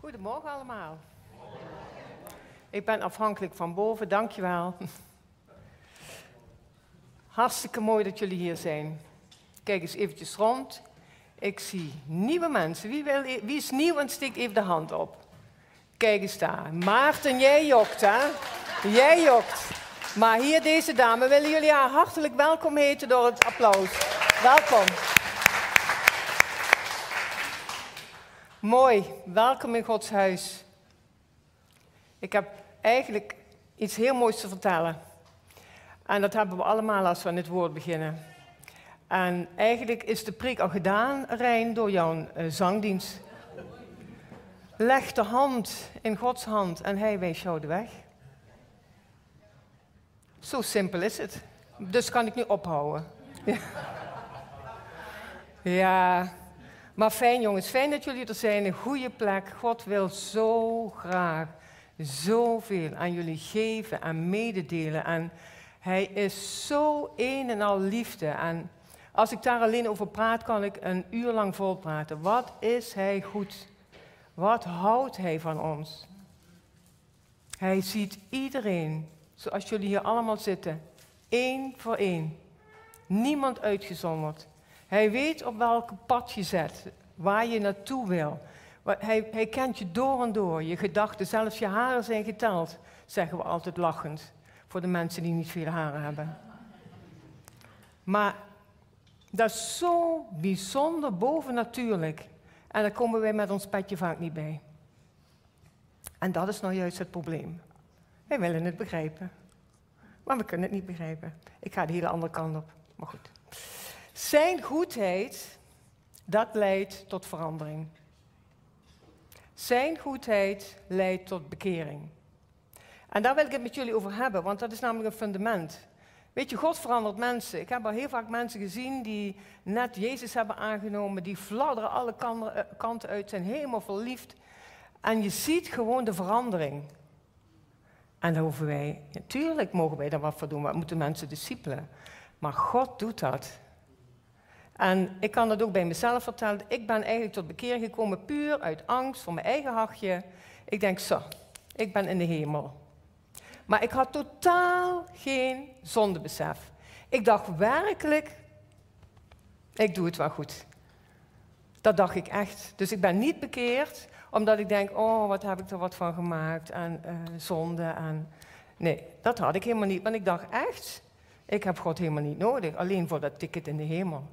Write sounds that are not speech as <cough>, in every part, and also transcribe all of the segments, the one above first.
Goedemorgen allemaal. Ik ben afhankelijk van boven, dankjewel. <laughs> Hartstikke mooi dat jullie hier zijn. Kijk eens eventjes rond. Ik zie nieuwe mensen. Wie, e- wie is nieuw en steekt even de hand op? Kijk eens daar. Maarten, jij jokt, hè? Jij jokt. Maar hier deze dame, willen jullie haar hartelijk welkom heten door het applaus. Welkom. Mooi, welkom in Gods huis. Ik heb eigenlijk iets heel moois te vertellen. En dat hebben we allemaal als we aan het woord beginnen. En eigenlijk is de preek al gedaan, Rijn, door jouw uh, zangdienst. Leg de hand in Gods hand en hij wijst jou de weg. Zo simpel is het. Dus kan ik nu ophouden. <laughs> Ja. ja. Maar fijn jongens, fijn dat jullie er zijn. Een goede plek. God wil zo graag zoveel aan jullie geven en mededelen. En hij is zo een en al liefde. En als ik daar alleen over praat, kan ik een uur lang volpraten. Wat is hij goed? Wat houdt hij van ons? Hij ziet iedereen, zoals jullie hier allemaal zitten, één voor één. Niemand uitgezonderd. Hij weet op welk pad je zet, waar je naartoe wil. Hij, hij kent je door en door, je gedachten, zelfs je haren zijn geteld, zeggen we altijd lachend, voor de mensen die niet veel haren hebben. Maar dat is zo bijzonder bovennatuurlijk. En daar komen wij met ons petje vaak niet bij. En dat is nou juist het probleem. Wij willen het begrijpen. Maar we kunnen het niet begrijpen. Ik ga de hele andere kant op. Maar goed. Zijn goedheid, dat leidt tot verandering. Zijn goedheid leidt tot bekering. En daar wil ik het met jullie over hebben, want dat is namelijk een fundament. Weet je, God verandert mensen. Ik heb al heel vaak mensen gezien die net Jezus hebben aangenomen, die fladderen alle eh, kanten uit, zijn helemaal verliefd. En je ziet gewoon de verandering. En daar hoeven wij, natuurlijk mogen wij daar wat voor doen, we moeten mensen discipelen. Maar God doet dat. En ik kan dat ook bij mezelf vertellen. Ik ben eigenlijk tot bekering gekomen puur uit angst voor mijn eigen hachje. Ik denk zo, ik ben in de hemel. Maar ik had totaal geen zondebesef. Ik dacht werkelijk, ik doe het wel goed. Dat dacht ik echt. Dus ik ben niet bekeerd omdat ik denk, oh, wat heb ik er wat van gemaakt en uh, zonde. En... Nee, dat had ik helemaal niet. Want ik dacht echt, ik heb God helemaal niet nodig, alleen voor dat ticket in de hemel.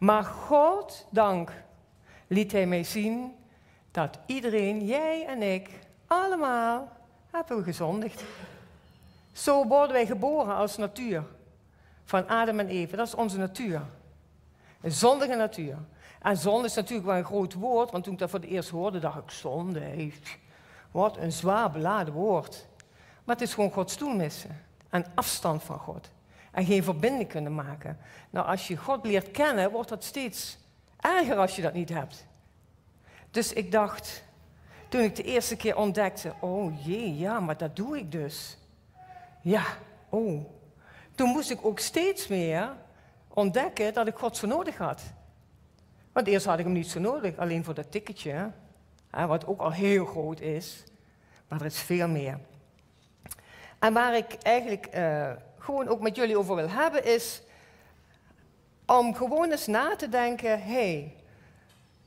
Maar God dank liet hij mij zien dat iedereen, jij en ik, allemaal hebben gezondigd. Zo worden wij geboren als natuur. Van Adam en Eva, dat is onze natuur. Een zondige natuur. En zonde is natuurlijk wel een groot woord, want toen ik dat voor het eerst hoorde, dacht ik, zonde, wat een zwaar beladen woord. Maar het is gewoon Gods toemissen en afstand van God en geen verbinding kunnen maken. Nou, als je God leert kennen, wordt dat steeds erger als je dat niet hebt. Dus ik dacht, toen ik de eerste keer ontdekte, oh jee, ja, maar dat doe ik dus. Ja, oh. Toen moest ik ook steeds meer ontdekken dat ik God zo nodig had. Want eerst had ik hem niet zo nodig, alleen voor dat ticketje, hè, wat ook al heel groot is. Maar er is veel meer. En waar ik eigenlijk uh, gewoon ook met jullie over wil hebben, is om gewoon eens na te denken, hey,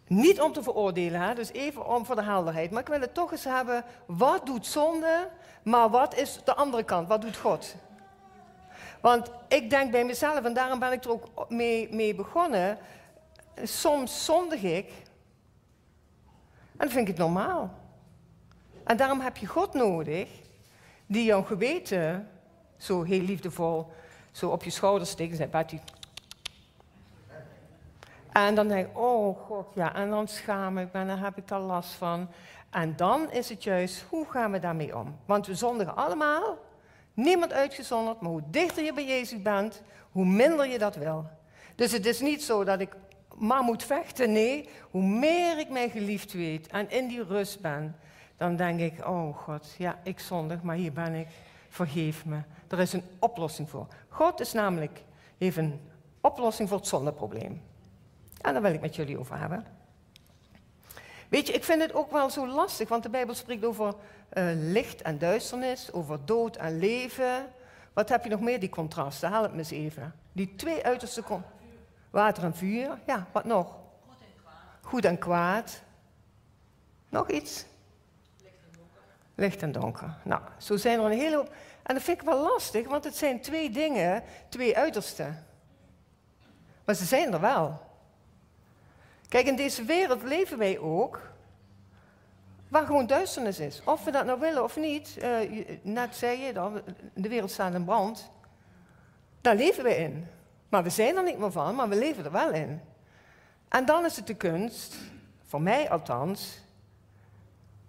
niet om te veroordelen, hè? dus even om voor de helderheid, maar ik wil het toch eens hebben, wat doet zonde, maar wat is de andere kant, wat doet God? Want ik denk bij mezelf, en daarom ben ik er ook mee, mee begonnen, soms zondig ik, en vind ik het normaal. En daarom heb je God nodig, die jouw geweten zo heel liefdevol zo op je schouders steekt en zegt, Betty. En dan denk ik, oh god, ja, en dan schaam ik me en dan heb ik daar last van. En dan is het juist, hoe gaan we daarmee om? Want we zondigen allemaal, niemand uitgezonderd, maar hoe dichter je bij Jezus bent, hoe minder je dat wil. Dus het is niet zo dat ik maar moet vechten, nee, hoe meer ik mij geliefd weet en in die rust ben, dan denk ik, oh God, ja, ik zondig, maar hier ben ik, vergeef me. Er is een oplossing voor. God is namelijk, heeft een oplossing voor het zondeprobleem. En daar wil ik met jullie over hebben. Weet je, ik vind het ook wel zo lastig, want de Bijbel spreekt over eh, licht en duisternis, over dood en leven. Wat heb je nog meer, die contrasten? Haal het me eens even. Die twee uiterste Water en vuur, ja, wat nog? Goed en kwaad. Goed en kwaad. Nog iets? Licht en donker. Nou, zo zijn er een hele. En dat vind ik wel lastig, want het zijn twee dingen, twee uitersten. Maar ze zijn er wel. Kijk, in deze wereld leven wij ook waar gewoon duisternis is. Of we dat nou willen of niet, uh, net zei je dan, de wereld staat in brand. Daar leven we in. Maar we zijn er niet meer van, maar we leven er wel in. En dan is het de kunst, voor mij althans,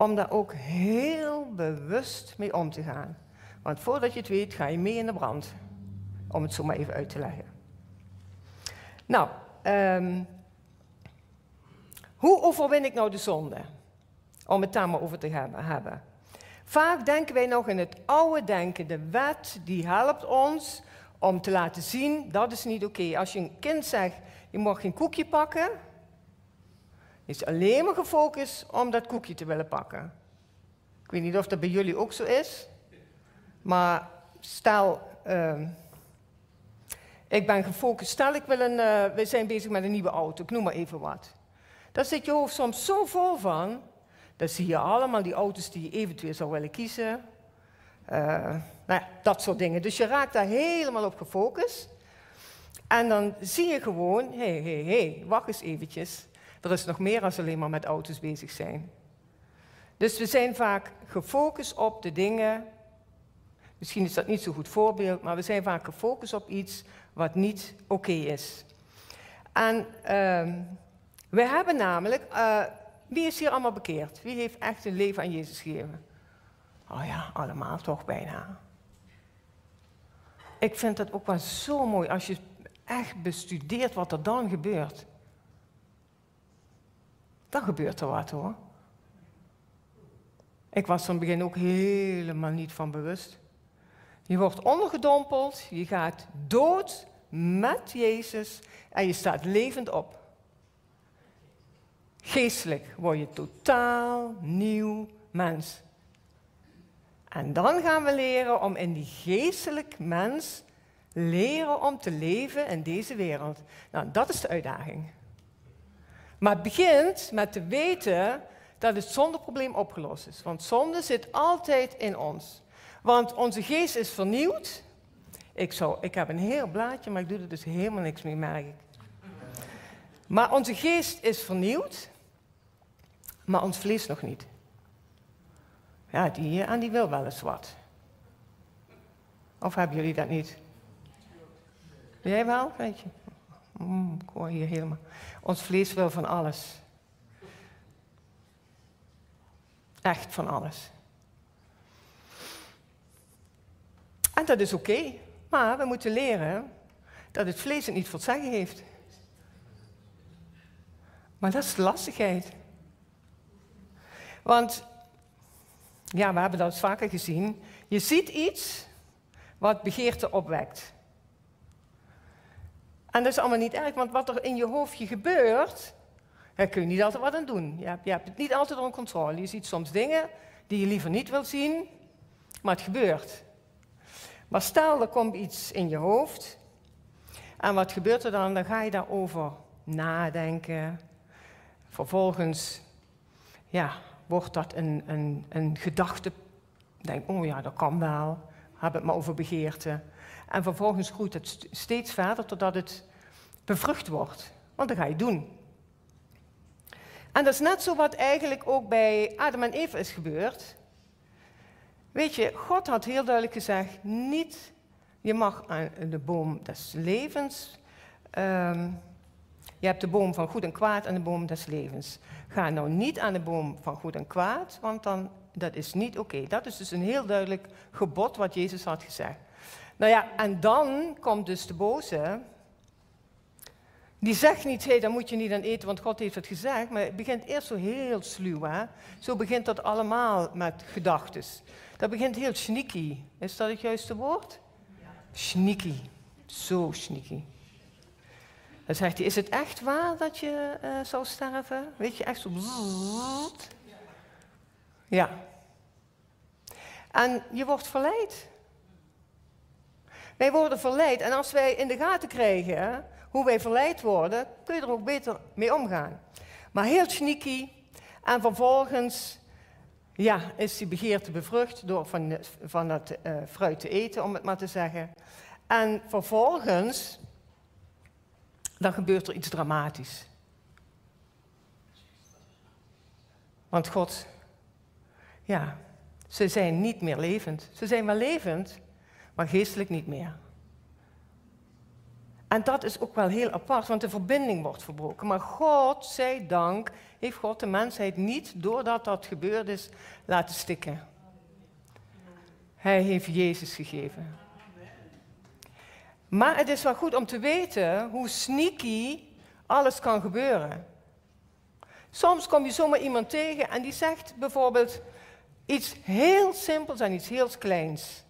om daar ook heel bewust mee om te gaan. Want voordat je het weet, ga je mee in de brand. Om het zo maar even uit te leggen. Nou, um, hoe overwin ik nou de zonde? Om het daar maar over te hebben. Vaak denken wij nog in het oude denken. De wet die helpt ons om te laten zien dat is niet oké. Als je een kind zegt, je mag geen koekje pakken, is alleen maar gefocust om dat koekje te willen pakken. Ik weet niet of dat bij jullie ook zo is, maar stel, uh, ik ben gefocust, stel ik wil een, uh, we zijn bezig met een nieuwe auto, ik noem maar even wat. Daar zit je hoofd soms zo vol van, dan zie je allemaal die auto's die je eventueel zou willen kiezen. Uh, nou ja, dat soort dingen. Dus je raakt daar helemaal op gefocust. En dan zie je gewoon, hé, hé, hé, wacht eens eventjes. Er is nog meer dan alleen maar met auto's bezig zijn. Dus we zijn vaak gefocust op de dingen. Misschien is dat niet zo'n goed voorbeeld, maar we zijn vaak gefocust op iets wat niet oké is. En uh, we hebben namelijk, uh, wie is hier allemaal bekeerd? Wie heeft echt een leven aan Jezus gegeven? Oh ja, allemaal toch bijna. Ik vind het ook wel zo mooi als je echt bestudeert wat er dan gebeurt. Dan gebeurt er wat hoor. Ik was van het begin ook helemaal niet van bewust. Je wordt ondergedompeld, je gaat dood met Jezus en je staat levend op. Geestelijk word je totaal nieuw mens. En dan gaan we leren om in die geestelijk mens leren om te leven in deze wereld. Nou, dat is de uitdaging. Maar begint met te weten dat het zondeprobleem opgelost is. Want zonde zit altijd in ons. Want onze geest is vernieuwd. Ik, zou, ik heb een heel blaadje, maar ik doe er dus helemaal niks mee, merk ik. Maar onze geest is vernieuwd, maar ons vlees nog niet. Ja, die, en die wil wel eens wat. Of hebben jullie dat niet? Jij wel, weet je? Mm, ik hoor hier helemaal. Ons vlees wil van alles. Echt van alles. En dat is oké. Maar we moeten leren dat het vlees het niet voor het zeggen heeft. Maar dat is de lastigheid. Want ja, we hebben dat vaker gezien. Je ziet iets wat begeerte opwekt. En dat is allemaal niet erg, want wat er in je hoofdje gebeurt, daar kun je niet altijd wat aan doen. Je hebt, je hebt het niet altijd onder controle. Je ziet soms dingen die je liever niet wilt zien, maar het gebeurt. Maar stel, er komt iets in je hoofd. En wat gebeurt er dan? Dan ga je daarover nadenken. Vervolgens, ja, wordt dat een, een, een gedachte. Denk, oh ja, dat kan wel. Heb het maar over begeerte. En vervolgens groeit het steeds verder totdat het bevrucht wordt. Want dat ga je doen. En dat is net zo wat eigenlijk ook bij Adam en Eva is gebeurd. Weet je, God had heel duidelijk gezegd: niet, je mag aan de boom des levens. Um, je hebt de boom van goed en kwaad en de boom des levens. Ga nou niet aan de boom van goed en kwaad, want dan, dat is niet oké. Dat is dus een heel duidelijk gebod wat Jezus had gezegd. Nou ja, en dan komt dus de boze. Die zegt niet, hé, hey, daar moet je niet aan eten, want God heeft het gezegd. Maar het begint eerst zo heel sluw, hè. Zo begint dat allemaal met gedachten. Dat begint heel sneaky. Is dat het juiste woord? Ja. Sneaky. Zo sneaky. Dan zegt hij, is het echt waar dat je uh, zou sterven? Weet je, echt zo... Ja. En je wordt verleid. Wij worden verleid. En als wij in de gaten krijgen hoe wij verleid worden, kun je er ook beter mee omgaan. Maar heel sneaky. En vervolgens ja, is die begeerte bevrucht door van, van het uh, fruit te eten, om het maar te zeggen. En vervolgens, dan gebeurt er iets dramatisch. Want God, ja, ze zijn niet meer levend. Ze zijn wel levend, maar geestelijk niet meer. En dat is ook wel heel apart, want de verbinding wordt verbroken. Maar God, zij dank, heeft God de mensheid niet, doordat dat gebeurd is, laten stikken. Hij heeft Jezus gegeven. Maar het is wel goed om te weten hoe sneaky alles kan gebeuren. Soms kom je zomaar iemand tegen en die zegt bijvoorbeeld iets heel simpels en iets heel kleins.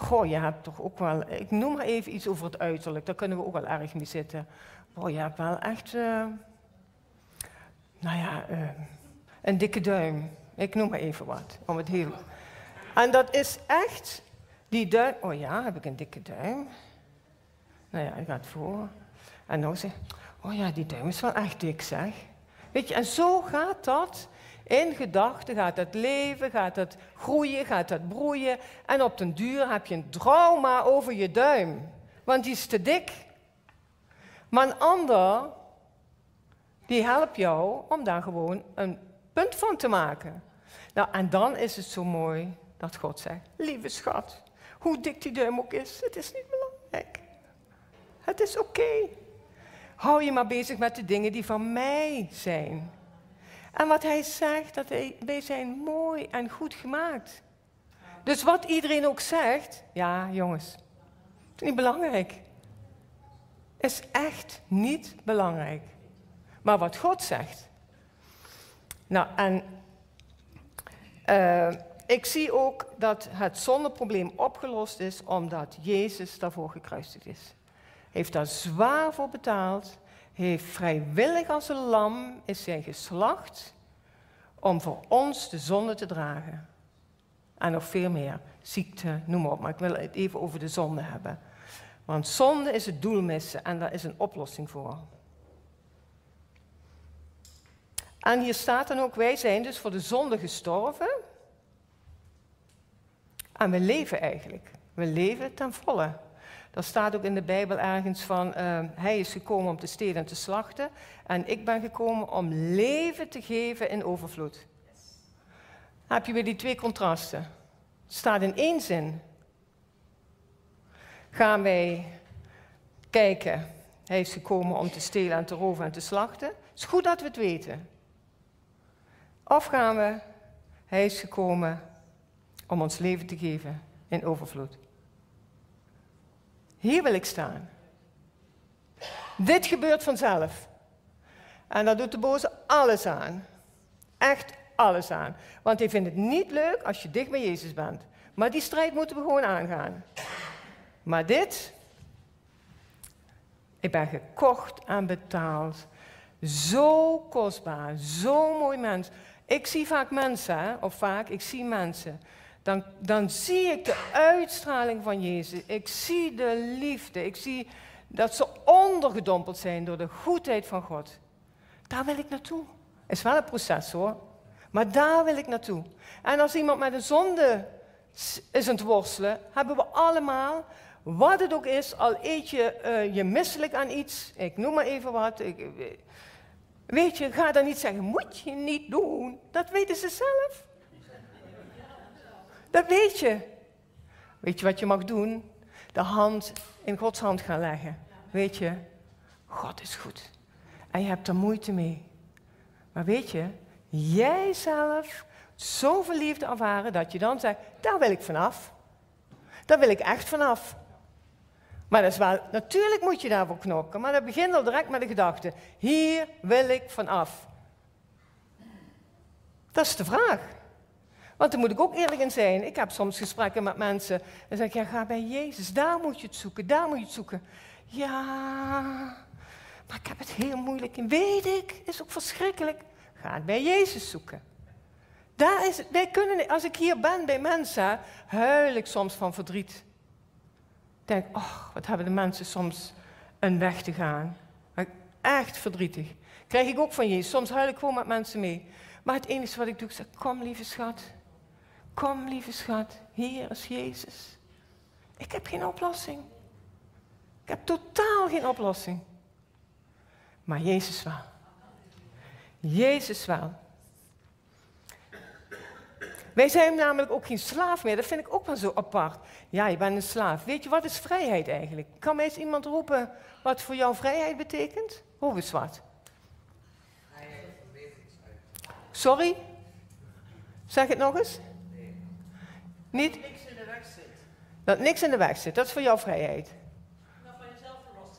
Goh, je hebt toch ook wel, ik noem maar even iets over het uiterlijk, daar kunnen we ook wel erg mee zitten. Oh, je hebt wel echt, uh, nou ja, uh, een dikke duim. Ik noem maar even wat, om het heel... En dat is echt, die duim, oh ja, heb ik een dikke duim? Nou ja, ik ga het voor. En nou zeg oh ja, die duim is wel echt dik zeg. Weet je, en zo gaat dat in gedachten gaat het leven, gaat het groeien, gaat het broeien. En op den duur heb je een trauma over je duim. Want die is te dik. Maar een ander, die helpt jou om daar gewoon een punt van te maken. Nou, en dan is het zo mooi dat God zegt, lieve schat, hoe dik die duim ook is, het is niet belangrijk. Het is oké. Hou je maar bezig met de dingen die van mij zijn. En wat hij zegt, dat wij, zijn mooi en goed gemaakt. Dus wat iedereen ook zegt, ja jongens, is niet belangrijk. Is echt niet belangrijk. Maar wat God zegt. Nou, en uh, ik zie ook dat het zonneprobleem opgelost is omdat Jezus daarvoor gekruisigd is. Hij heeft daar zwaar voor betaald heeft vrijwillig als een lam is zijn geslacht om voor ons de zonde te dragen. En nog veel meer, ziekte, noem maar op. Maar ik wil het even over de zonde hebben. Want zonde is het doel missen en daar is een oplossing voor. En hier staat dan ook, wij zijn dus voor de zonde gestorven. En we leven eigenlijk. We leven ten volle. Er staat ook in de Bijbel ergens van, uh, hij is gekomen om te stelen en te slachten. En ik ben gekomen om leven te geven in overvloed. Heb je weer die twee contrasten. Het staat in één zin. Gaan wij kijken, hij is gekomen om te stelen en te roven en te slachten. Het is goed dat we het weten. Of gaan we, hij is gekomen om ons leven te geven in overvloed. Hier wil ik staan. Dit gebeurt vanzelf. En daar doet de boze alles aan. Echt alles aan. Want hij vindt het niet leuk als je dicht bij Jezus bent. Maar die strijd moeten we gewoon aangaan. Maar dit, ik ben gekocht en betaald. Zo kostbaar, zo mooi mens. Ik zie vaak mensen, of vaak, ik zie mensen dan, dan zie ik de uitstraling van Jezus. Ik zie de liefde. Ik zie dat ze ondergedompeld zijn door de goedheid van God. Daar wil ik naartoe. Is wel een proces hoor. Maar daar wil ik naartoe. En als iemand met een zonde is aan het worstelen, hebben we allemaal, wat het ook is, al eet je uh, je misselijk aan iets, ik noem maar even wat. Ik, weet je, ga dan niet zeggen, moet je niet doen. Dat weten ze zelf. Dat weet je. Weet je wat je mag doen? De hand in Gods hand gaan leggen. Weet je, God is goed. En je hebt er moeite mee. Maar weet je, jij zelf zoveel liefde ervaren dat je dan zegt, daar wil ik vanaf. Daar wil ik echt vanaf. Maar dat is wel, natuurlijk moet je daarvoor knokken, maar dat begint al direct met de gedachte, hier wil ik vanaf. Dat is de vraag. Want daar moet ik ook eerlijk in zijn. Ik heb soms gesprekken met mensen. En zeg ik, ga bij Jezus. Daar moet je het zoeken, daar moet je het zoeken. Ja, Maar ik heb het heel moeilijk in. Weet ik, is ook verschrikkelijk. Ga bij Jezus zoeken. Daar is, wij kunnen, als ik hier ben bij mensen, huil ik soms van verdriet. Ik denk, oh, wat hebben de mensen soms een weg te gaan. Echt verdrietig. Krijg ik ook van Jezus. Soms huil ik gewoon met mensen mee. Maar het enige wat ik doe, ik zeg, kom lieve schat. Kom lieve schat, hier is Jezus. Ik heb geen oplossing. Ik heb totaal geen oplossing. Maar Jezus wel. Jezus wel. Wij zijn namelijk ook geen slaaf meer. Dat vind ik ook wel zo apart. Ja, je bent een slaaf. Weet je, wat is vrijheid eigenlijk? Kan mij eens iemand roepen wat voor jou vrijheid betekent? Hoe is wat? Sorry? Zeg het nog eens. Niet? Dat niks in de weg zit. Dat niks in de weg zit. Dat is voor jou vrijheid. Dat van jezelf verlost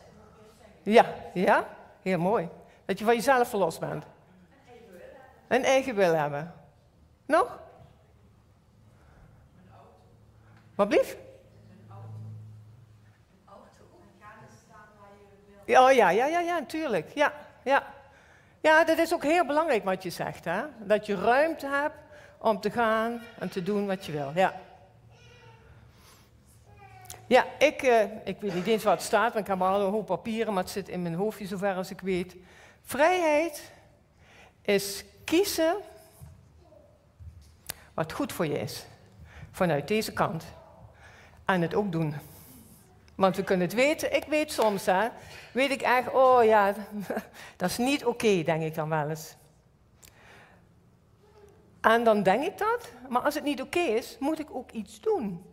zijn. Ja, ja? Heel mooi. Dat je van jezelf verlost bent. Een eigen wil hebben. Nog? Wat blief? Ja, oh ja, ja, ja, ja, natuurlijk. Ja, ja. ja, dat is ook heel belangrijk wat je zegt. Hè? Dat je ruimte hebt om te gaan en te doen wat je wil. Ja, ja ik, uh, ik weet niet eens wat het staat, want ik heb al een hoop papieren, maar het zit in mijn hoofdje zover als ik weet. Vrijheid is kiezen wat goed voor je is. Vanuit deze kant. En het ook doen. Want we kunnen het weten, ik weet soms, hè, weet ik echt, oh ja, <laughs> dat is niet oké, denk ik dan wel eens. En dan denk ik dat, maar als het niet oké is, moet ik ook iets doen.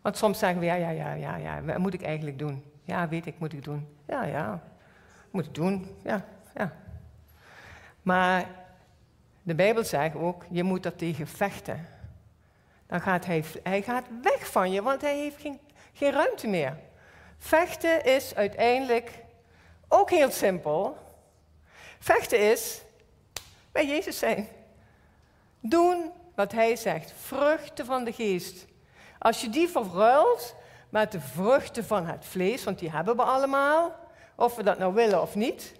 Want soms zeggen we, ja, ja, ja, ja, ja, wat moet ik eigenlijk doen? Ja, weet ik, moet ik doen. Ja, ja, moet ik doen, ja, ja. Maar de Bijbel zegt ook, je moet er tegen vechten. Dan gaat hij, hij gaat weg van je, want hij heeft geen, geen ruimte meer. Vechten is uiteindelijk ook heel simpel. Vechten is bij Jezus zijn. Doen wat hij zegt. Vruchten van de geest. Als je die verruilt met de vruchten van het vlees, want die hebben we allemaal, of we dat nou willen of niet.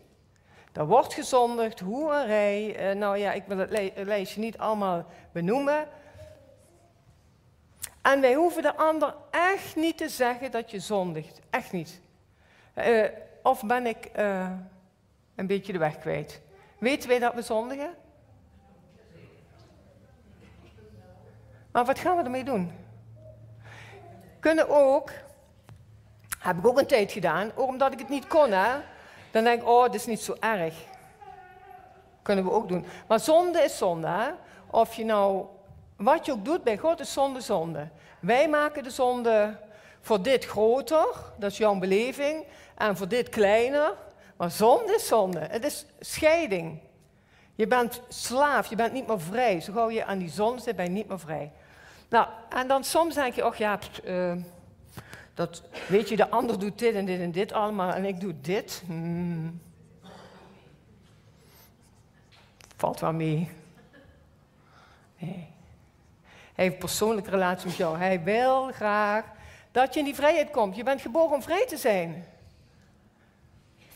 Er wordt gezondigd, hoererij. Eh, nou ja, ik wil het lijstje niet allemaal benoemen. En wij hoeven de ander echt niet te zeggen dat je zondigt. Echt niet. Uh, of ben ik uh, een beetje de weg kwijt? Weten wij dat we zondigen? Maar wat gaan we ermee doen? Kunnen ook, heb ik ook een tijd gedaan, ook omdat ik het niet kon, hè? dan denk ik, oh, dat is niet zo erg. Kunnen we ook doen. Maar zonde is zonde. Of je nou, wat je ook doet bij God, is zonde, zonde. Wij maken de zonde voor dit groter, dat is jouw beleving, en voor dit kleiner. Maar zonde is zonde. Het is scheiding. Je bent slaaf, je bent niet meer vrij. Zo gauw je aan die zon zit, ben je niet meer vrij. Nou, en dan soms denk je, oh ja, uh, dat, weet je, de ander doet dit en dit en dit allemaal en ik doe dit. Hmm. Valt wel mee. Nee. Hij heeft persoonlijke relatie met jou. Hij wil graag dat je in die vrijheid komt. Je bent geboren om vrij te zijn.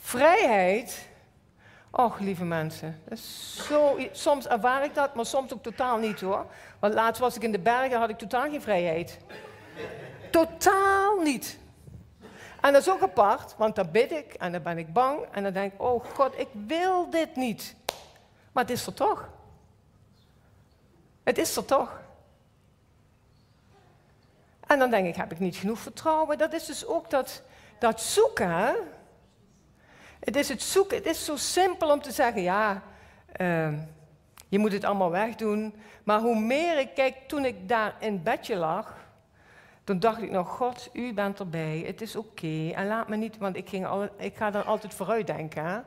Vrijheid. Och, lieve mensen. Zo, soms ervaar ik dat, maar soms ook totaal niet hoor. Want laatst was ik in de bergen, had ik totaal geen vrijheid. Totaal niet. En dat is ook apart, want dan bid ik en dan ben ik bang en dan denk ik, oh God, ik wil dit niet. Maar het is er toch. Het is er toch. En dan denk ik, heb ik niet genoeg vertrouwen? Dat is dus ook dat, dat zoeken. Het is het zoeken. Het is zo simpel om te zeggen, ja, uh, je moet het allemaal wegdoen. Maar hoe meer ik kijk, toen ik daar in bedje lag, toen dacht ik nog, God, u bent erbij, het is oké. En laat me niet, want ik, ging al, ik ga dan altijd vooruit denken.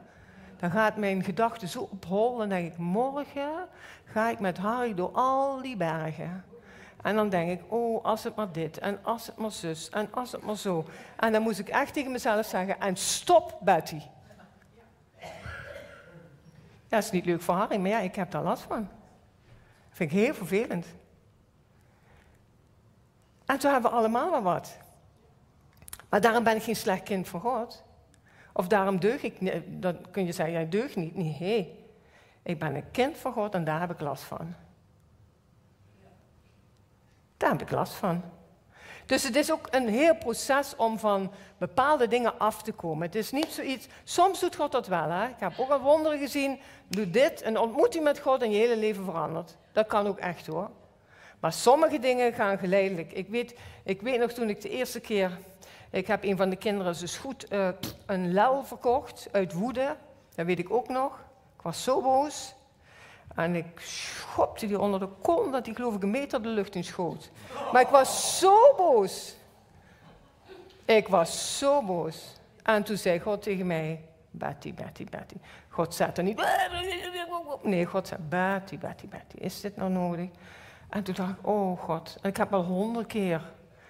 Dan gaat mijn gedachte zo op hol. Dan denk ik, morgen ga ik met Harry door al die bergen. En dan denk ik, oh, als het maar dit, en als het maar zus, en als het maar zo. En dan moest ik echt tegen mezelf zeggen, en stop Betty. Dat is niet leuk voor Harry, maar ja, ik heb daar last van. Dat vind ik heel vervelend. En toen hebben we allemaal wel wat. Maar daarom ben ik geen slecht kind van God. Of daarom deug ik niet. Dan kun je zeggen, jij deugt niet. Nee, ik ben een kind van God en daar heb ik last van. Daar heb ik last van. Dus het is ook een heel proces om van bepaalde dingen af te komen. Het is niet zoiets, soms doet God dat wel. Hè? Ik heb ook al wonderen gezien, doe dit, een ontmoeting met God en je hele leven verandert. Dat kan ook echt hoor. Maar sommige dingen gaan geleidelijk. Ik weet, ik weet nog toen ik de eerste keer, ik heb een van de kinderen dus goed uh, een lel verkocht uit woede. Dat weet ik ook nog. Ik was zo boos. En ik schopte die onder de kont dat die geloof ik een meter de lucht in schoot. Maar ik was zo boos. Ik was zo boos. En toen zei God tegen mij, Betty, Betty, Betty. God zette niet, nee, God zei, Betty, Betty, Betty, is dit nou nodig? En toen dacht ik, oh God, en ik heb al honderd keer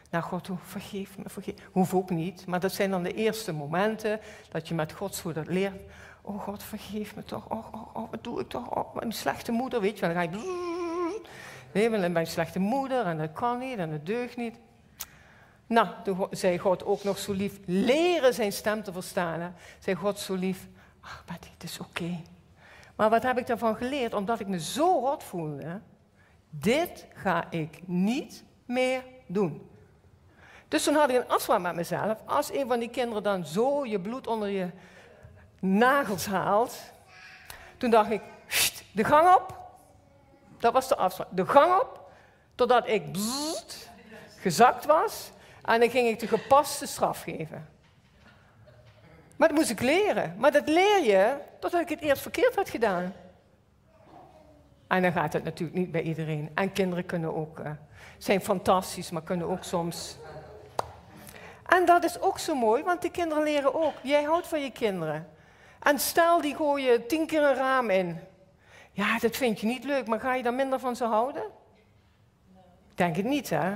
naar God toe, vergeef me, vergeef. Hoef ook niet, maar dat zijn dan de eerste momenten dat je met God zo dat leert. Oh God, vergeef me toch. Oh, oh, oh wat doe ik toch? Oh, mijn slechte moeder, weet je wel. Dan ga je... Nee, maar mijn slechte moeder en dat kan niet en dat deugt niet. Nou, toen zei God ook nog zo lief, leren zijn stem te verstaan. Hè. Zei God zo lief, ach Betty, het is oké. Maar wat heb ik daarvan geleerd? Omdat ik me zo rot voelde. Dit ga ik niet meer doen. Dus toen had ik een afspraak met mezelf. Als een van die kinderen dan zo je bloed onder je nagels haalt. Toen dacht ik, de gang op. Dat was de afspraak. De gang op, totdat ik gezakt was. En dan ging ik de gepaste straf geven. Maar dat moest ik leren. Maar dat leer je totdat ik het eerst verkeerd had gedaan. En dan gaat het natuurlijk niet bij iedereen. En kinderen kunnen ook, uh, zijn fantastisch, maar kunnen ook soms. En dat is ook zo mooi, want die kinderen leren ook. Jij houdt van je kinderen. En stel, die gooien tien keer een raam in. Ja, dat vind je niet leuk, maar ga je dan minder van ze houden? Denk het niet, hè?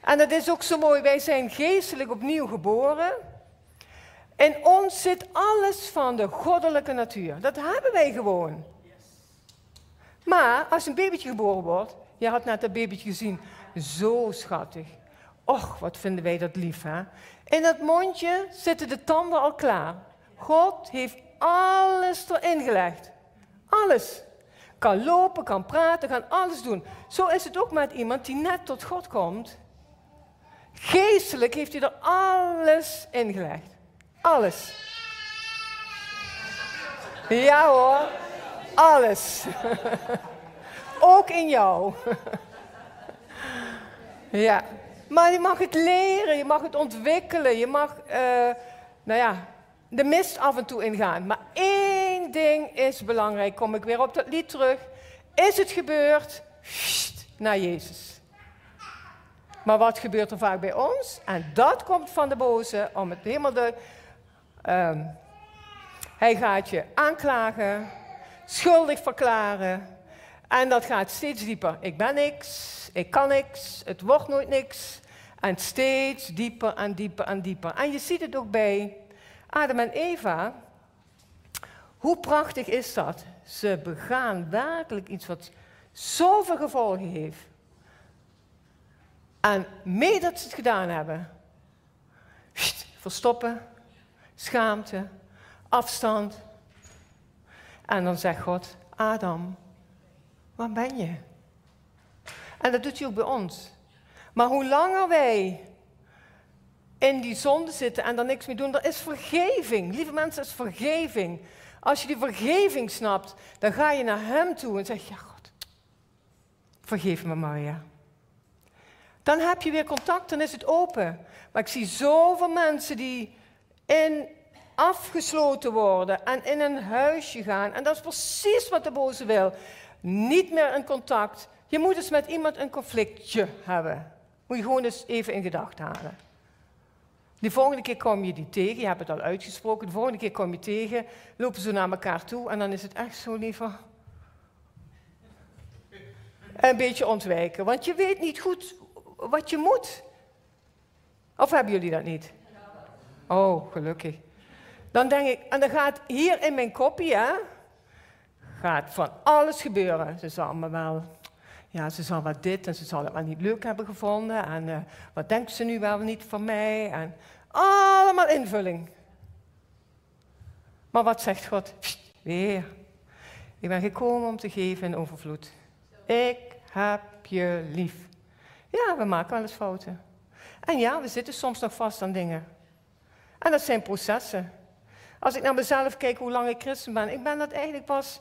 En dat is ook zo mooi, wij zijn geestelijk opnieuw geboren. In ons zit alles van de goddelijke natuur. Dat hebben wij gewoon. Maar als een babytje geboren wordt, je had net dat babytje gezien, zo schattig. Och, wat vinden wij dat lief, hè? In dat mondje zitten de tanden al klaar. God heeft alles erin gelegd. Alles. Kan lopen, kan praten, kan alles doen. Zo is het ook met iemand die net tot God komt. Geestelijk heeft hij er alles ingelegd. Alles. Ja hoor, alles. <laughs> Ook in jou. <laughs> ja, maar je mag het leren, je mag het ontwikkelen, je mag, uh, nou ja, de mist af en toe ingaan. Maar één ding is belangrijk, kom ik weer op dat lied terug. Is het gebeurd? Sst, naar Jezus. Maar wat gebeurt er vaak bij ons? En dat komt van de boze, om het helemaal de... Um, hij gaat je aanklagen, schuldig verklaren. En dat gaat steeds dieper. Ik ben niks, ik kan niks, het wordt nooit niks. En steeds dieper en dieper en dieper. En je ziet het ook bij Adam en Eva, hoe prachtig is dat? Ze begaan werkelijk iets wat zoveel gevolgen heeft. En mee dat ze het gedaan hebben, verstoppen, schaamte, afstand. En dan zegt God, Adam, waar ben je? En dat doet hij ook bij ons. Maar hoe langer wij in die zonde zitten en daar niks mee doen, dat is vergeving. Lieve mensen, is vergeving. Als je die vergeving snapt, dan ga je naar Hem toe en zeg: Ja, God, vergeef me, Maria. Dan heb je weer contact, dan is het open. Maar ik zie zoveel mensen die in afgesloten worden en in een huisje gaan. En dat is precies wat de boze wil. Niet meer in contact. Je moet eens met iemand een conflictje hebben. Moet je gewoon eens even in gedachten halen. De volgende keer kom je die tegen, je hebt het al uitgesproken, de volgende keer kom je tegen, lopen ze naar elkaar toe en dan is het echt zo liever. Een beetje ontwijken, want je weet niet goed wat je moet. Of hebben jullie dat niet? Oh, gelukkig. Dan denk ik, en dan gaat hier in mijn kopje, hè, gaat van alles gebeuren. Ze zal me wel, ja, ze zal wat dit en ze zal het wel niet leuk hebben gevonden. En uh, wat denkt ze nu wel niet van mij? En allemaal invulling. Maar wat zegt God? Weer. Ik ben gekomen om te geven in overvloed. Ik heb je lief. Ja, we maken wel eens fouten. En ja, we zitten soms nog vast aan dingen. En dat zijn processen. Als ik naar mezelf kijk hoe lang ik christen ben, ik ben dat eigenlijk pas,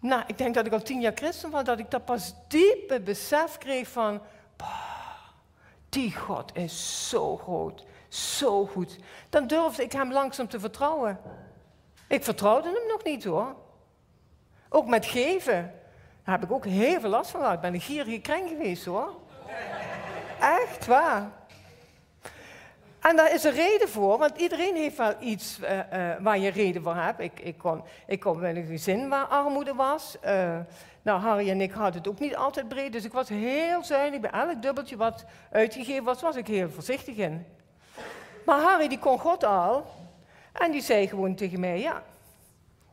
nou, ik denk dat ik al tien jaar christen was, dat ik dat pas diep het besef kreeg van, die God is zo groot, zo goed. Dan durfde ik hem langzaam te vertrouwen. Ik vertrouwde hem nog niet hoor. Ook met geven. Daar heb ik ook heel veel last van gehad. Ik ben een gierige kreng geweest hoor. Echt waar. En daar is een reden voor, want iedereen heeft wel iets uh, uh, waar je reden voor hebt. Ik, ik, kon, ik kom een gezin waar armoede was. Uh, nou, Harry en ik hadden het ook niet altijd breed, dus ik was heel zuinig. Bij elk dubbeltje wat uitgegeven was, was ik heel voorzichtig in. Maar Harry die kon God al. En die zei gewoon tegen mij, ja,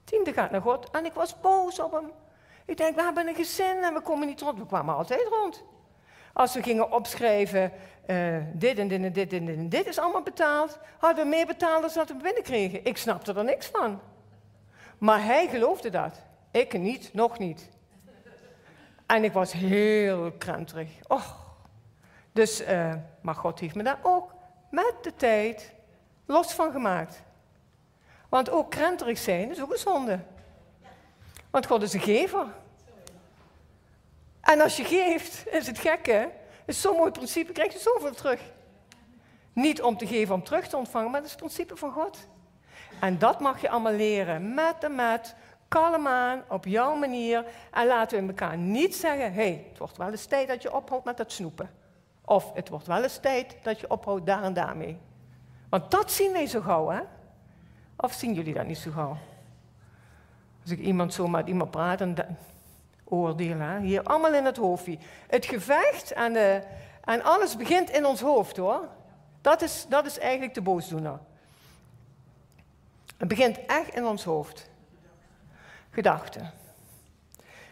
tiende gaat naar God. En ik was boos op hem. Ik denk, we hebben een gezin en we komen niet rond. We kwamen altijd rond. Als we gingen opschrijven, uh, dit en dit en dit en dit en dit is allemaal betaald, hadden we meer betaald dan dat we binnenkregen. Ik snapte er niks van. Maar hij geloofde dat. Ik niet, nog niet. En ik was heel krenterig. Och. Dus, uh, maar God heeft me daar ook met de tijd los van gemaakt. Want ook krenterig zijn is ook een zonde. Want God is een gever. En als je geeft, is het gekke, is zo'n mooi principe, krijg je zoveel terug. Niet om te geven om terug te ontvangen, maar dat is het principe van God. En dat mag je allemaal leren, met en met, kalm aan, op jouw manier. En laten we elkaar niet zeggen, hey, het wordt wel eens tijd dat je ophoudt met dat snoepen. Of het wordt wel eens tijd dat je ophoudt daar en daarmee. Want dat zien wij zo gauw, hè? Of zien jullie dat niet zo gauw? Als ik iemand zo met iemand praat, dan oordelen. Hier allemaal in het hoofdje. Het gevecht en, de, en alles begint in ons hoofd hoor. Dat is, dat is eigenlijk de boosdoener. Het begint echt in ons hoofd. Gedachten.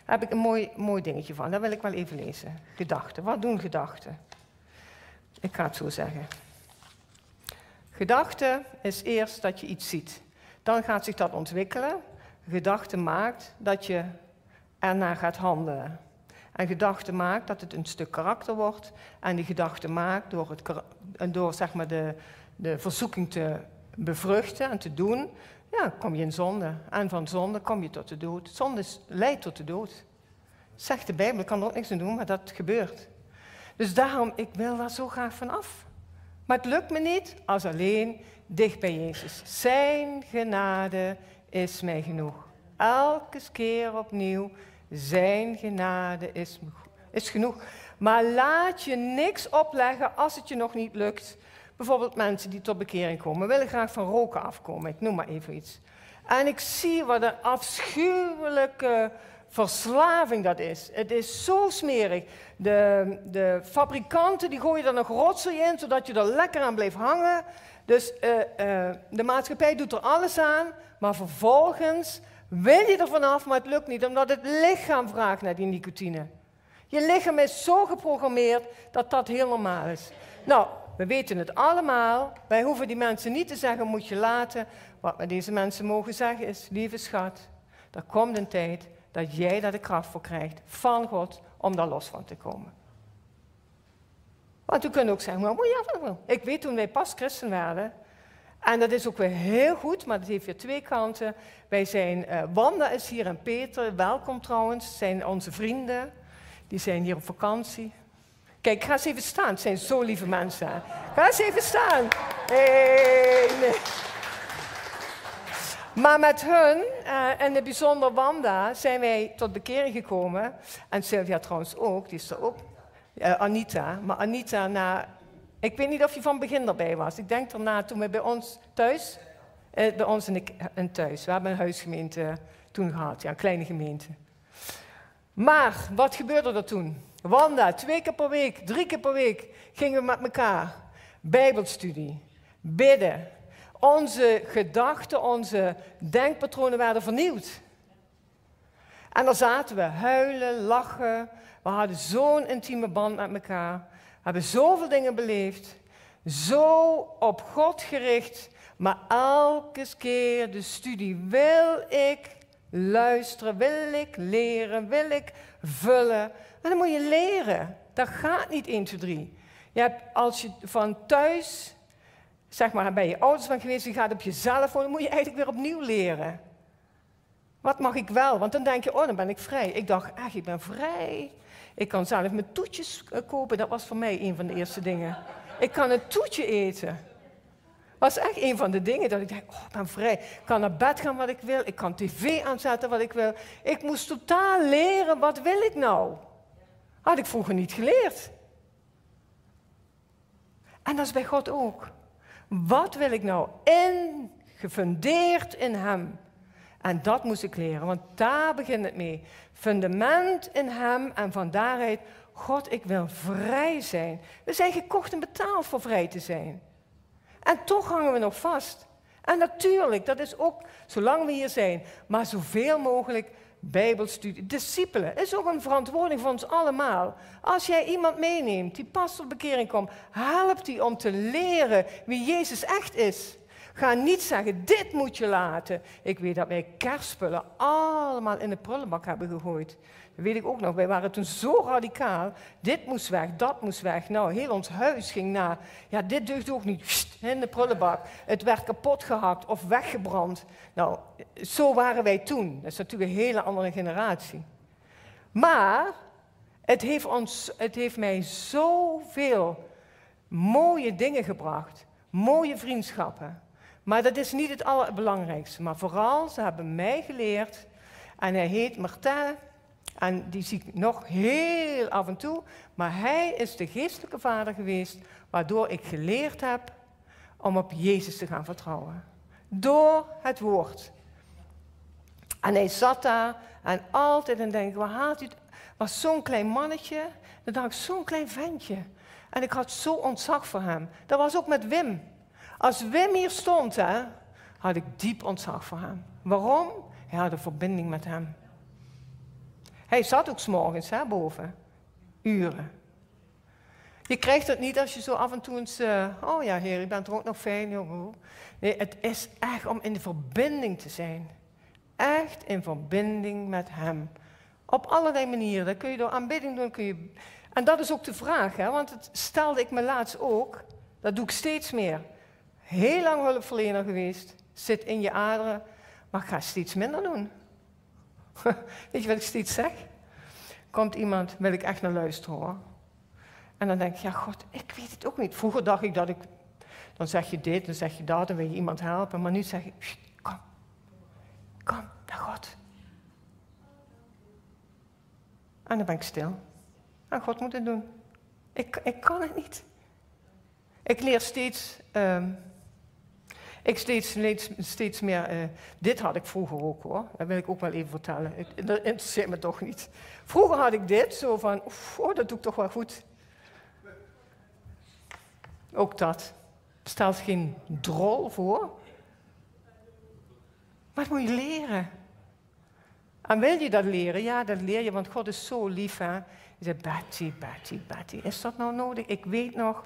Daar heb ik een mooi, mooi dingetje van. Dat wil ik wel even lezen. Gedachten. Wat doen gedachten? Ik ga het zo zeggen. Gedachte is eerst dat je iets ziet. Dan gaat zich dat ontwikkelen. Gedachte maakt dat je ernaar gaat handelen. En gedachte maakt dat het een stuk karakter wordt. En die gedachte maakt door, het, door zeg maar de, de verzoeking te bevruchten en te doen, ja, kom je in zonde. En van zonde kom je tot de dood. Zonde leidt tot de dood. Zegt de Bijbel, ik kan er ook niks aan doen, maar dat gebeurt. Dus daarom, ik wil daar zo graag van af. Maar het lukt me niet als alleen dicht bij Jezus. Zijn genade is mij genoeg. Elke keer opnieuw zijn genade is, is genoeg. Maar laat je niks opleggen als het je nog niet lukt. Bijvoorbeeld mensen die tot bekering komen, willen graag van roken afkomen. Ik noem maar even iets. En ik zie wat een afschuwelijke verslaving dat is. Het is zo smerig. De, de fabrikanten die gooien er nog rotzooi in, zodat je er lekker aan blijft hangen. Dus uh, uh, de maatschappij doet er alles aan, maar vervolgens wil je er vanaf, maar het lukt niet, omdat het lichaam vraagt naar die nicotine. Je lichaam is zo geprogrammeerd dat dat heel normaal is. Nou, we weten het allemaal. Wij hoeven die mensen niet te zeggen, moet je laten. Wat we deze mensen mogen zeggen is, lieve schat, er komt een tijd dat jij daar de kracht voor krijgt van God om daar los van te komen. Want we kunnen ook zeggen, maar ja, ik weet toen wij pas christen werden, en dat is ook weer heel goed, maar dat heeft weer twee kanten. Wij zijn, uh, Wanda is hier en Peter, welkom trouwens, zijn onze vrienden. Die zijn hier op vakantie. Kijk, ga eens even staan, het zijn zo lieve mensen. Ga eens even staan. Hey. Maar met hun, uh, en in het bijzonder Wanda, zijn wij tot bekering gekomen. En Sylvia trouwens ook, die is er ook. Uh, Anita. Maar Anita, na ik weet niet of je van begin erbij was. Ik denk daarna toen we bij ons thuis, eh, bij ons in, in thuis, we hebben een huisgemeente toen gehad, ja, een kleine gemeente. Maar wat gebeurde er toen? Wanda, twee keer per week, drie keer per week gingen we met elkaar Bijbelstudie, bidden. Onze gedachten, onze denkpatronen werden vernieuwd. En dan zaten we huilen, lachen. We hadden zo'n intieme band met elkaar hebben zoveel dingen beleefd, zo op God gericht, Maar elke keer de studie wil ik luisteren, wil ik leren, wil ik vullen. En dan moet je leren. Dat gaat niet 1, 2, 3. Je hebt, als je van thuis, zeg maar bij je ouders van geweest, je gaat op jezelf wonen, moet je eigenlijk weer opnieuw leren. Wat mag ik wel? Want dan denk je, oh, dan ben ik vrij. Ik dacht, echt, ik ben vrij. Ik kan zelf mijn toetjes eh, kopen. Dat was voor mij een van de eerste dingen. Ik kan een toetje eten. Dat was echt een van de dingen dat ik dacht, oh, ik ben vrij. Ik kan naar bed gaan wat ik wil. Ik kan tv aanzetten wat ik wil. Ik moest totaal leren, wat wil ik nou? Had ik vroeger niet geleerd. En dat is bij God ook. Wat wil ik nou? In, gefundeerd in Hem. En dat moest ik leren, want daar begint het mee. Fundament in Hem en van daaruit, God, ik wil vrij zijn. We zijn gekocht en betaald voor vrij te zijn. En toch hangen we nog vast. En natuurlijk, dat is ook zolang we hier zijn, maar zoveel mogelijk Bijbelstudie. Discipelen is ook een verantwoording voor ons allemaal. Als jij iemand meeneemt die pas tot bekering komt, help die om te leren wie Jezus echt is. Ga niet zeggen, dit moet je laten. Ik weet dat wij kerstspullen allemaal in de prullenbak hebben gegooid. Dat weet ik ook nog. Wij waren toen zo radicaal. Dit moest weg, dat moest weg. Nou, heel ons huis ging na. Ja, dit deugt ook niet. in de prullenbak. Het werd kapot gehakt of weggebrand. Nou, zo waren wij toen. Dat is natuurlijk een hele andere generatie. Maar het heeft, ons, het heeft mij zoveel mooie dingen gebracht. Mooie vriendschappen. Maar dat is niet het allerbelangrijkste. Maar vooral, ze hebben mij geleerd. En hij heet Martin. En die zie ik nog heel af en toe. Maar hij is de geestelijke vader geweest. Waardoor ik geleerd heb om op Jezus te gaan vertrouwen. Door het woord. En hij zat daar en altijd en denk, waar haalt hij het? Was zo'n klein mannetje. Dan dacht ik, zo'n klein ventje. En ik had zo ontzag voor hem. Dat was ook met Wim. Als Wim hier stond, hè, had ik diep ontzag voor hem. Waarom? Hij had een verbinding met hem. Hij zat ook s'morgens hè, boven. Uren. Je krijgt het niet als je zo af en toe eens... Uh, oh ja, heer, ik ben er ook nog fijn. Jongen. Nee, het is echt om in de verbinding te zijn. Echt in verbinding met hem. Op allerlei manieren. Dat kun je door aanbidding doen. Kun je... En dat is ook de vraag, hè, want dat stelde ik me laatst ook. Dat doe ik steeds meer heel lang hulpverlener geweest, zit in je aderen, maar ga steeds minder doen. <laughs> Weet je wat ik steeds zeg? Komt iemand, wil ik echt naar luisteren hoor. En dan denk ik, ja God, ik weet het ook niet. Vroeger dacht ik dat ik, dan zeg je dit, dan zeg je dat, dan wil je iemand helpen. Maar nu zeg ik, kom, kom naar God. En dan ben ik stil. En God moet het doen. Ik, ik kan het niet. Ik leer steeds ehm, ik steeds, steeds meer, uh, dit had ik vroeger ook hoor, dat wil ik ook wel even vertellen. Dat interesseert me toch niet. Vroeger had ik dit, zo van, oh, dat doe ik toch wel goed. Ook dat. Stelt geen drol voor. Maar moet je leren. En wil je dat leren? Ja, dat leer je, want God is zo lief. Hè? Je zegt, Betty, Betty, Betty, is dat nou nodig? Ik weet nog.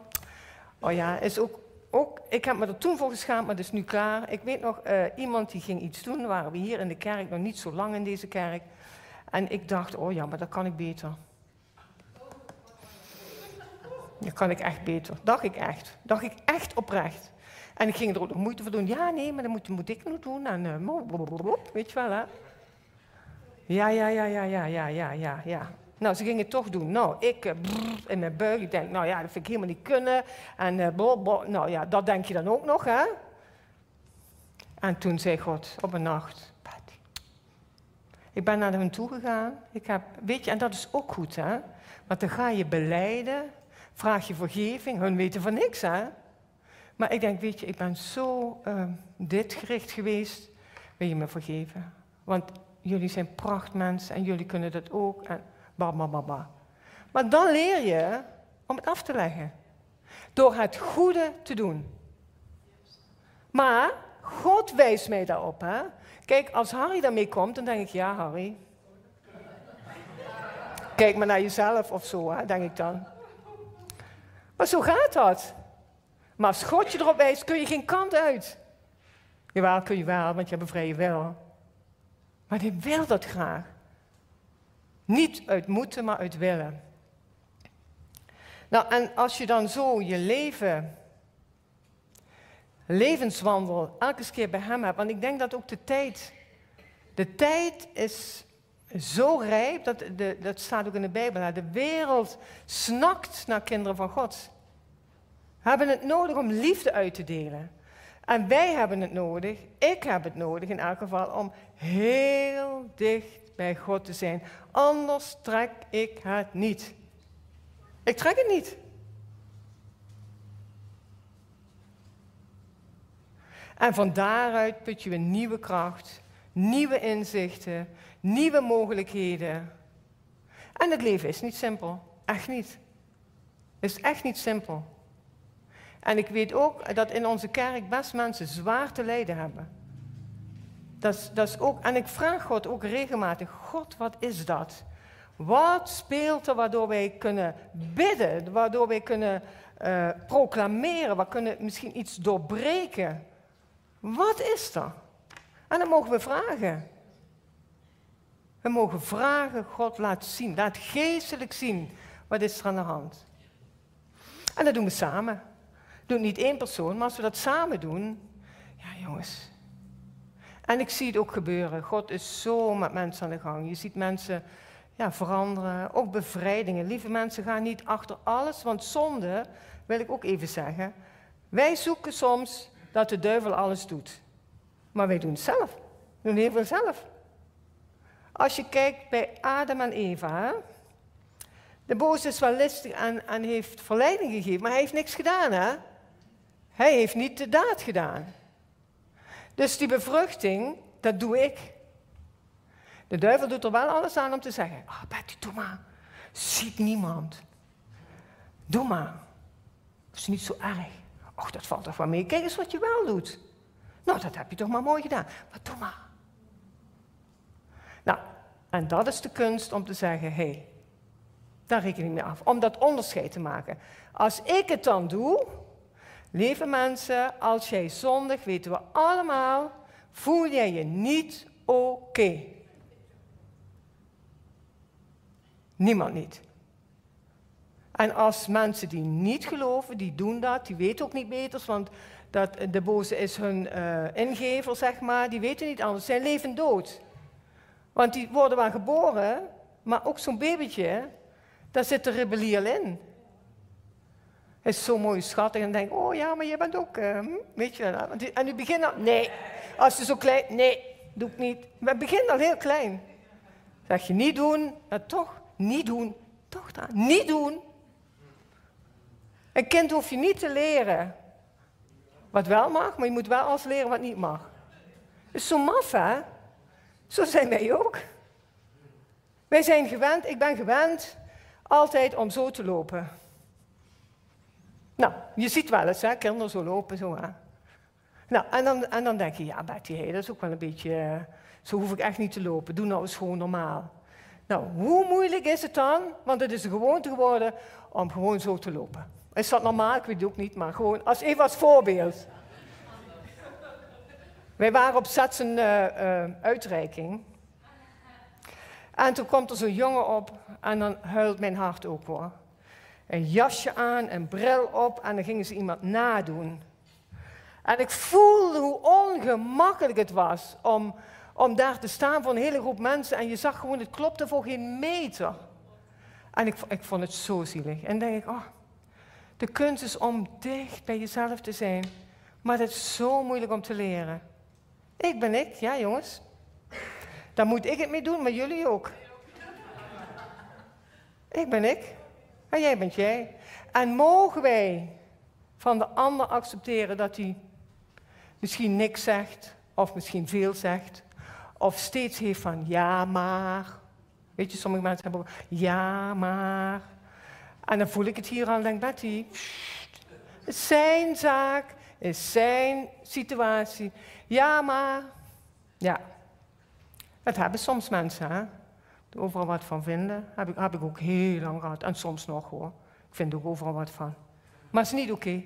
Oh ja, is ook ook, ik heb me er toen voor geschaamd, maar dat is nu klaar. Ik weet nog, eh, iemand die ging iets doen, waren we hier in de kerk, nog niet zo lang in deze kerk. En ik dacht, oh ja, maar dat kan ik beter. Dat kan ik echt beter. Dacht ik echt. Dacht ik echt oprecht. En ik ging er ook nog moeite voor doen. Ja, nee, maar dat moet, moet ik nu doen. En, uh, weet je wel, hè? Ja, ja, ja, ja, ja, ja, ja, ja. Nou, ze gingen het toch doen. Nou, ik uh, in mijn buik, ik denk, nou ja, dat vind ik helemaal niet kunnen. En uh, nou ja, dat denk je dan ook nog, hè? En toen zei God op een nacht, Patty. Ik ben naar hem toe gegaan. Ik heb, weet je, en dat is ook goed, hè? Want dan ga je beleiden, vraag je vergeving. Hun weten van niks, hè? Maar ik denk, weet je, ik ben zo uh, dit gericht geweest. Wil je me vergeven? Want jullie zijn prachtmensen en jullie kunnen dat ook. En, Ba, ba, ba, ba. Maar dan leer je om het af te leggen. Door het goede te doen. Maar God wijst mij daarop. Hè? Kijk, als Harry daarmee komt, dan denk ik, ja Harry. Kijk maar naar jezelf of zo, hè, denk ik dan. Maar zo gaat dat. Maar als God je erop wijst, kun je geen kant uit. Jawel, kun je wel, want je hebt een vrije wil. Maar hij wil dat graag. Niet uit moeten, maar uit willen. Nou, en als je dan zo je leven, levenswandel, elke keer bij hem hebt, want ik denk dat ook de tijd, de tijd is zo rijp, dat, de, dat staat ook in de Bijbel, de wereld snakt naar kinderen van God. We hebben het nodig om liefde uit te delen. En wij hebben het nodig, ik heb het nodig in elk geval, om heel dicht bij God te zijn. Anders trek ik het niet. Ik trek het niet. En van daaruit put je een nieuwe kracht, nieuwe inzichten, nieuwe mogelijkheden. En het leven is niet simpel. Echt niet. Het is echt niet simpel. En ik weet ook dat in onze kerk best mensen zwaar te lijden hebben. Dat is, dat ook, en ik vraag God ook regelmatig: God, wat is dat? Wat speelt er waardoor wij kunnen bidden, waardoor wij kunnen uh, proclameren, we kunnen misschien iets doorbreken? Wat is er? En dan mogen we vragen. We mogen vragen, God laat zien, laat geestelijk zien, wat is er aan de hand? En dat doen we samen. Doet niet één persoon, maar als we dat samen doen, ja jongens. En ik zie het ook gebeuren. God is zo met mensen aan de gang. Je ziet mensen ja, veranderen, ook bevrijdingen. Lieve mensen, gaan niet achter alles, want zonde, wil ik ook even zeggen. Wij zoeken soms dat de duivel alles doet. Maar wij doen het zelf. We doen heel veel zelf. Als je kijkt bij Adam en Eva, de boze is wel listig en, en heeft verleiding gegeven, maar hij heeft niks gedaan, hè? Hij heeft niet de daad gedaan. Dus die bevruchting, dat doe ik. De duivel doet er wel alles aan om te zeggen: Ah, oh, Betty, doe maar. Ziet niemand. Doe maar. Dat is niet zo erg. Och, dat valt toch wel mee. Kijk eens wat je wel doet. Nou, dat heb je toch maar mooi gedaan. Maar doe maar. Nou, en dat is de kunst om te zeggen: hé, hey, daar reken ik mee af. Om dat onderscheid te maken. Als ik het dan doe, lieve mensen, als jij zondig, weten we allemaal, voel jij je niet oké. Niemand niet. En als mensen die niet geloven, die doen dat, die weten ook niet beters, want dat, de boze is hun uh, ingever, zeg maar, die weten niet anders. Zijn leven dood. Want die worden wel geboren, maar ook zo'n babytje, daar zit de rebellier in. Hij is zo mooi schattig en denkt, oh ja, maar je bent ook, uh, weet je En nu begint al, nee, als je zo klein, nee, doe ik niet. We beginnen al heel klein. Zeg je niet doen, maar toch, niet doen, toch dan, niet doen. Een kind hoef je niet te leren wat wel mag, maar je moet wel alles leren wat niet mag. Dat is zo maf, hè? Zo zijn wij ook. Wij zijn gewend, ik ben gewend, altijd om zo te lopen. Nou, je ziet wel eens, hè, kinderen zo lopen, zo hè. Nou, en dan, en dan denk je, ja Betty, dat is ook wel een beetje, eh, zo hoef ik echt niet te lopen. Doe nou eens gewoon normaal. Nou, hoe moeilijk is het dan? Want het is een gewoonte geworden om gewoon zo te lopen. Is dat normaal? Ik weet het ook niet, maar gewoon als even als voorbeeld. Wij waren op zet een uh, uitreiking. En toen komt er zo'n jongen op en dan huilt mijn hart ook hoor. Een jasje aan, een bril op en dan gingen ze iemand nadoen. En ik voelde hoe ongemakkelijk het was om, om daar te staan voor een hele groep mensen. En je zag gewoon, het klopte voor geen meter. En ik, ik vond het zo zielig. En denk ik, oh, de kunst is om dicht bij jezelf te zijn. Maar het is zo moeilijk om te leren. Ik ben ik, ja jongens. Daar moet ik het mee doen, maar jullie ook. Ik ben ik. En jij bent jij. En mogen wij van de ander accepteren dat hij misschien niks zegt, of misschien veel zegt, of steeds heeft van ja maar. Weet je, sommige mensen hebben ja maar. En dan voel ik het hier en denk Betty, is zijn zaak, is zijn situatie. Ja maar, ja. Dat hebben soms mensen, hè overal wat van vinden. Heb ik, heb ik ook heel lang gehad. En soms nog hoor. Ik vind er overal wat van. Maar het is niet oké.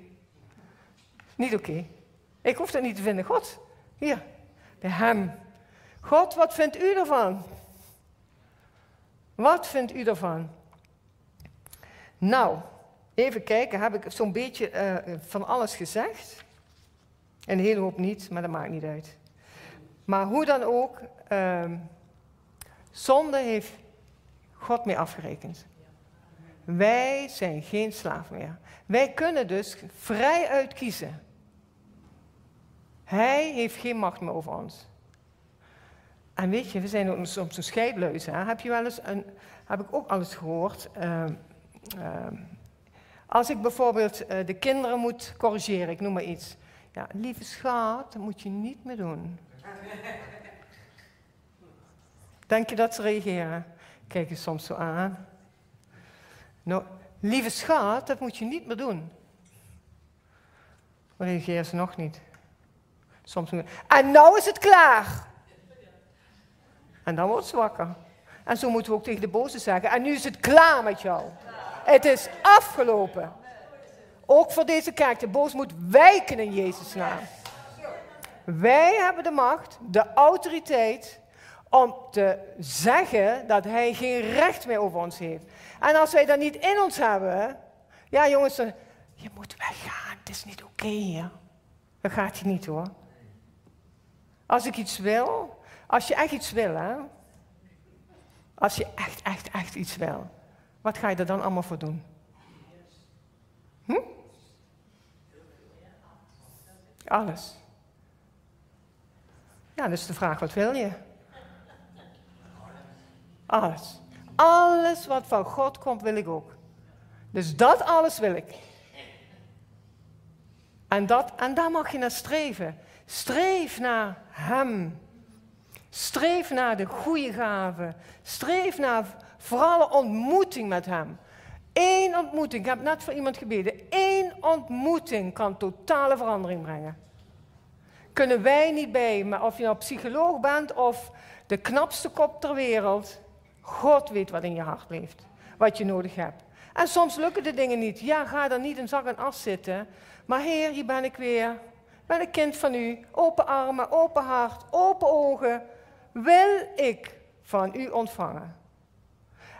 Niet oké. Ik hoef dat niet te vinden. God, Hier, bij Hem. God, wat vindt u ervan? Wat vindt u ervan? Nou, even kijken, heb ik zo'n beetje eh, van alles gezegd? Een hele hoop niet, maar dat maakt niet uit. Maar hoe dan ook, uh, zonde heeft God mee afgerekend. Wij zijn geen slaaf meer. Wij kunnen dus vrij uitkiezen. Hij heeft geen macht meer over ons. En weet je, we zijn ook soms een? Heb je wel eens een, heb ik ook alles gehoord. Uh, uh, als ik bijvoorbeeld uh, de kinderen moet corrigeren, ik noem maar iets. Ja, lieve schat, dat moet je niet meer doen. Denk je dat ze reageren? Kijk je soms zo aan. Nou, lieve schat, dat moet je niet meer doen. Dan reageren ze nog niet. Soms en nou is het klaar. En dan wordt ze wakker. En zo moeten we ook tegen de boze zeggen. En nu is het klaar met jou. Het is afgelopen. Ook voor deze kerk. De boos moet wijken in Jezus' naam. Wij hebben de macht, de autoriteit om te zeggen dat hij geen recht meer over ons heeft. En als wij dat niet in ons hebben, ja jongens, je moet weggaan, het is niet oké hier. Dat gaat je niet hoor. Als ik iets wil, als je echt iets wil, hè. Als je echt, echt, echt iets wil, wat ga je er dan allemaal voor doen? Hm? Alles. Ja, dus de vraag, wat wil je? Alles. Alles wat van God komt, wil ik ook. Dus dat alles wil ik. En, dat, en daar mag je naar streven. Streef naar Hem. Streef naar de goede gaven. Streef naar vooral ontmoeting met Hem. Eén ontmoeting, ik heb net voor iemand gebeden. Eén ontmoeting kan totale verandering brengen. Kunnen wij niet bij, maar of je nou psycholoog bent of de knapste kop ter wereld, God weet wat in je hart leeft, wat je nodig hebt. En soms lukken de dingen niet. Ja, ga dan niet in zak en as zitten. Maar Heer, hier ben ik weer. Ben een kind van u. Open armen, open hart, open ogen. Wil ik van u ontvangen?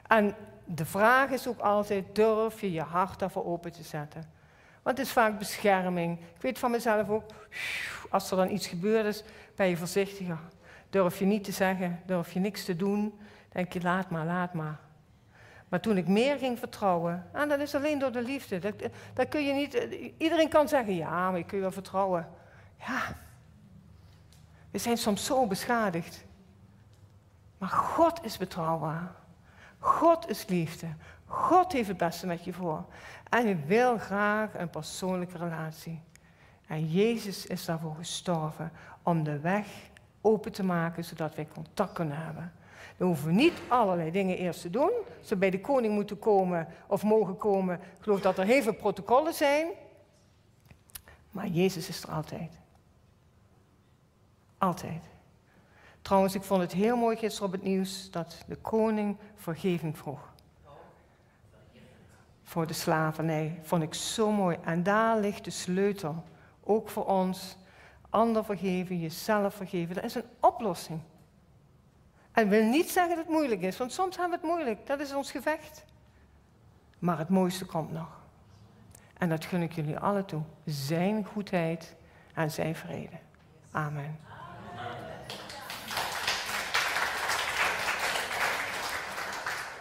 En de vraag is ook altijd, durf je je hart daarvoor open te zetten? Want het is vaak bescherming. Ik weet van mezelf ook, als er dan iets gebeurd is, ben je voorzichtiger. Durf je niet te zeggen, durf je niks te doen, denk je, laat maar, laat maar. Maar toen ik meer ging vertrouwen, en dat is alleen door de liefde. Dat, dat kun je niet, iedereen kan zeggen, ja, maar je kunt wel vertrouwen. Ja, we zijn soms zo beschadigd. Maar God is betrouwbaar. God is liefde. God heeft het beste met je voor. En hij wil graag een persoonlijke relatie. En Jezus is daarvoor gestorven om de weg open te maken, zodat wij contact kunnen hebben. Dan hoeven we niet allerlei dingen eerst te doen. Ze bij de koning moeten komen of mogen komen. Ik geloof dat er heel veel protocollen zijn. Maar Jezus is er altijd. Altijd. Trouwens, ik vond het heel mooi gisteren op het nieuws dat de koning vergeving vroeg. Voor de slavernij. Vond ik zo mooi. En daar ligt de sleutel. Ook voor ons. Ander vergeven, jezelf vergeven. Dat is een oplossing. En wil niet zeggen dat het moeilijk is, want soms hebben we het moeilijk. Dat is ons gevecht. Maar het mooiste komt nog. En dat gun ik jullie alle toe. Zijn goedheid en zijn vrede. Amen.